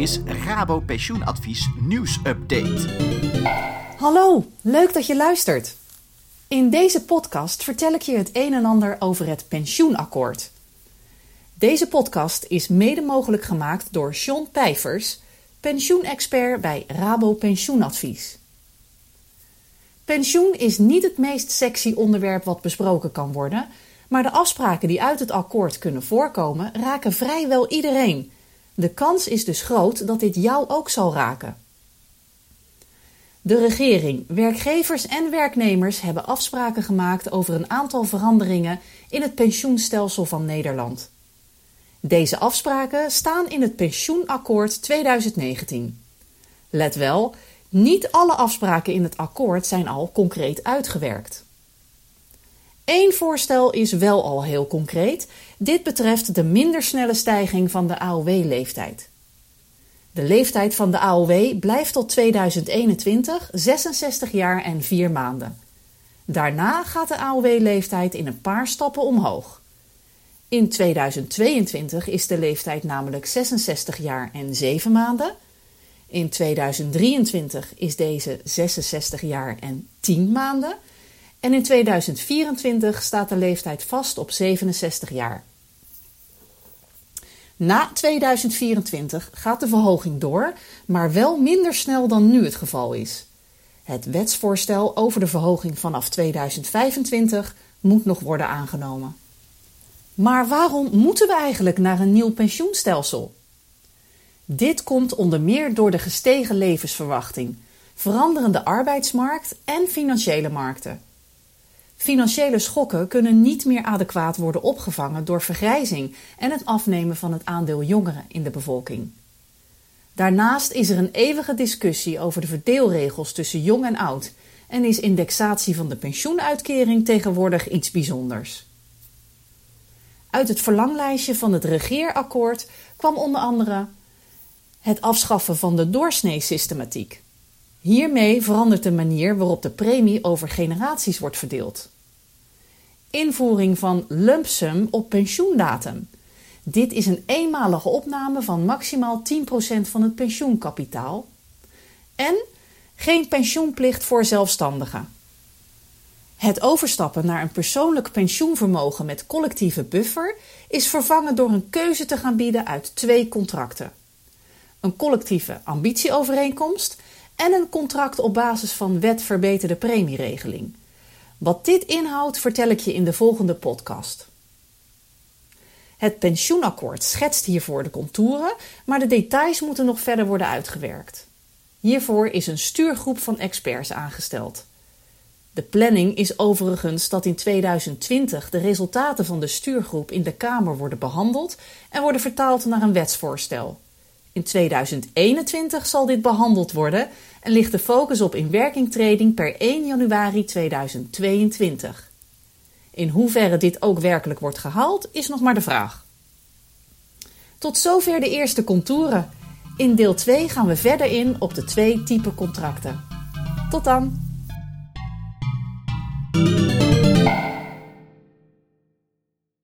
is Rabo Pensioenadvies nieuwsupdate. Hallo, leuk dat je luistert. In deze podcast vertel ik je het een en ander over het pensioenakkoord. Deze podcast is mede mogelijk gemaakt door John Pijvers, pensioenexpert bij Rabo Pensioenadvies. Pensioen is niet het meest sexy onderwerp wat besproken kan worden, maar de afspraken die uit het akkoord kunnen voorkomen raken vrijwel iedereen. De kans is dus groot dat dit jou ook zal raken. De regering, werkgevers en werknemers hebben afspraken gemaakt over een aantal veranderingen in het pensioenstelsel van Nederland. Deze afspraken staan in het Pensioenakkoord 2019. Let wel, niet alle afspraken in het akkoord zijn al concreet uitgewerkt. Eén voorstel is wel al heel concreet. Dit betreft de minder snelle stijging van de AOW-leeftijd. De leeftijd van de AOW blijft tot 2021 66 jaar en 4 maanden. Daarna gaat de AOW-leeftijd in een paar stappen omhoog. In 2022 is de leeftijd namelijk 66 jaar en 7 maanden. In 2023 is deze 66 jaar en 10 maanden. En in 2024 staat de leeftijd vast op 67 jaar. Na 2024 gaat de verhoging door, maar wel minder snel dan nu het geval is. Het wetsvoorstel over de verhoging vanaf 2025 moet nog worden aangenomen. Maar waarom moeten we eigenlijk naar een nieuw pensioenstelsel? Dit komt onder meer door de gestegen levensverwachting, veranderende arbeidsmarkt en financiële markten. Financiële schokken kunnen niet meer adequaat worden opgevangen door vergrijzing en het afnemen van het aandeel jongeren in de bevolking. Daarnaast is er een eeuwige discussie over de verdeelregels tussen jong en oud en is indexatie van de pensioenuitkering tegenwoordig iets bijzonders. Uit het verlanglijstje van het regeerakkoord kwam onder andere het afschaffen van de doorsneesystematiek. Hiermee verandert de manier waarop de premie over generaties wordt verdeeld. Invoering van lump sum op pensioendatum. Dit is een eenmalige opname van maximaal 10% van het pensioenkapitaal. En geen pensioenplicht voor zelfstandigen. Het overstappen naar een persoonlijk pensioenvermogen met collectieve buffer is vervangen door een keuze te gaan bieden uit twee contracten: een collectieve ambitieovereenkomst en een contract op basis van wet verbeterde premieregeling. Wat dit inhoudt, vertel ik je in de volgende podcast. Het pensioenakkoord schetst hiervoor de contouren, maar de details moeten nog verder worden uitgewerkt. Hiervoor is een stuurgroep van experts aangesteld. De planning is overigens dat in 2020 de resultaten van de stuurgroep in de Kamer worden behandeld en worden vertaald naar een wetsvoorstel. In 2021 zal dit behandeld worden en ligt de focus op inwerkingtreding per 1 januari 2022. In hoeverre dit ook werkelijk wordt gehaald, is nog maar de vraag. Tot zover de eerste contouren. In deel 2 gaan we verder in op de twee typen contracten. Tot dan!